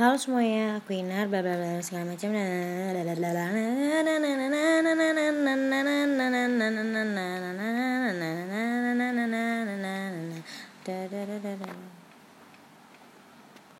Halo semuanya, aku Inar, bla bla bla segala macam.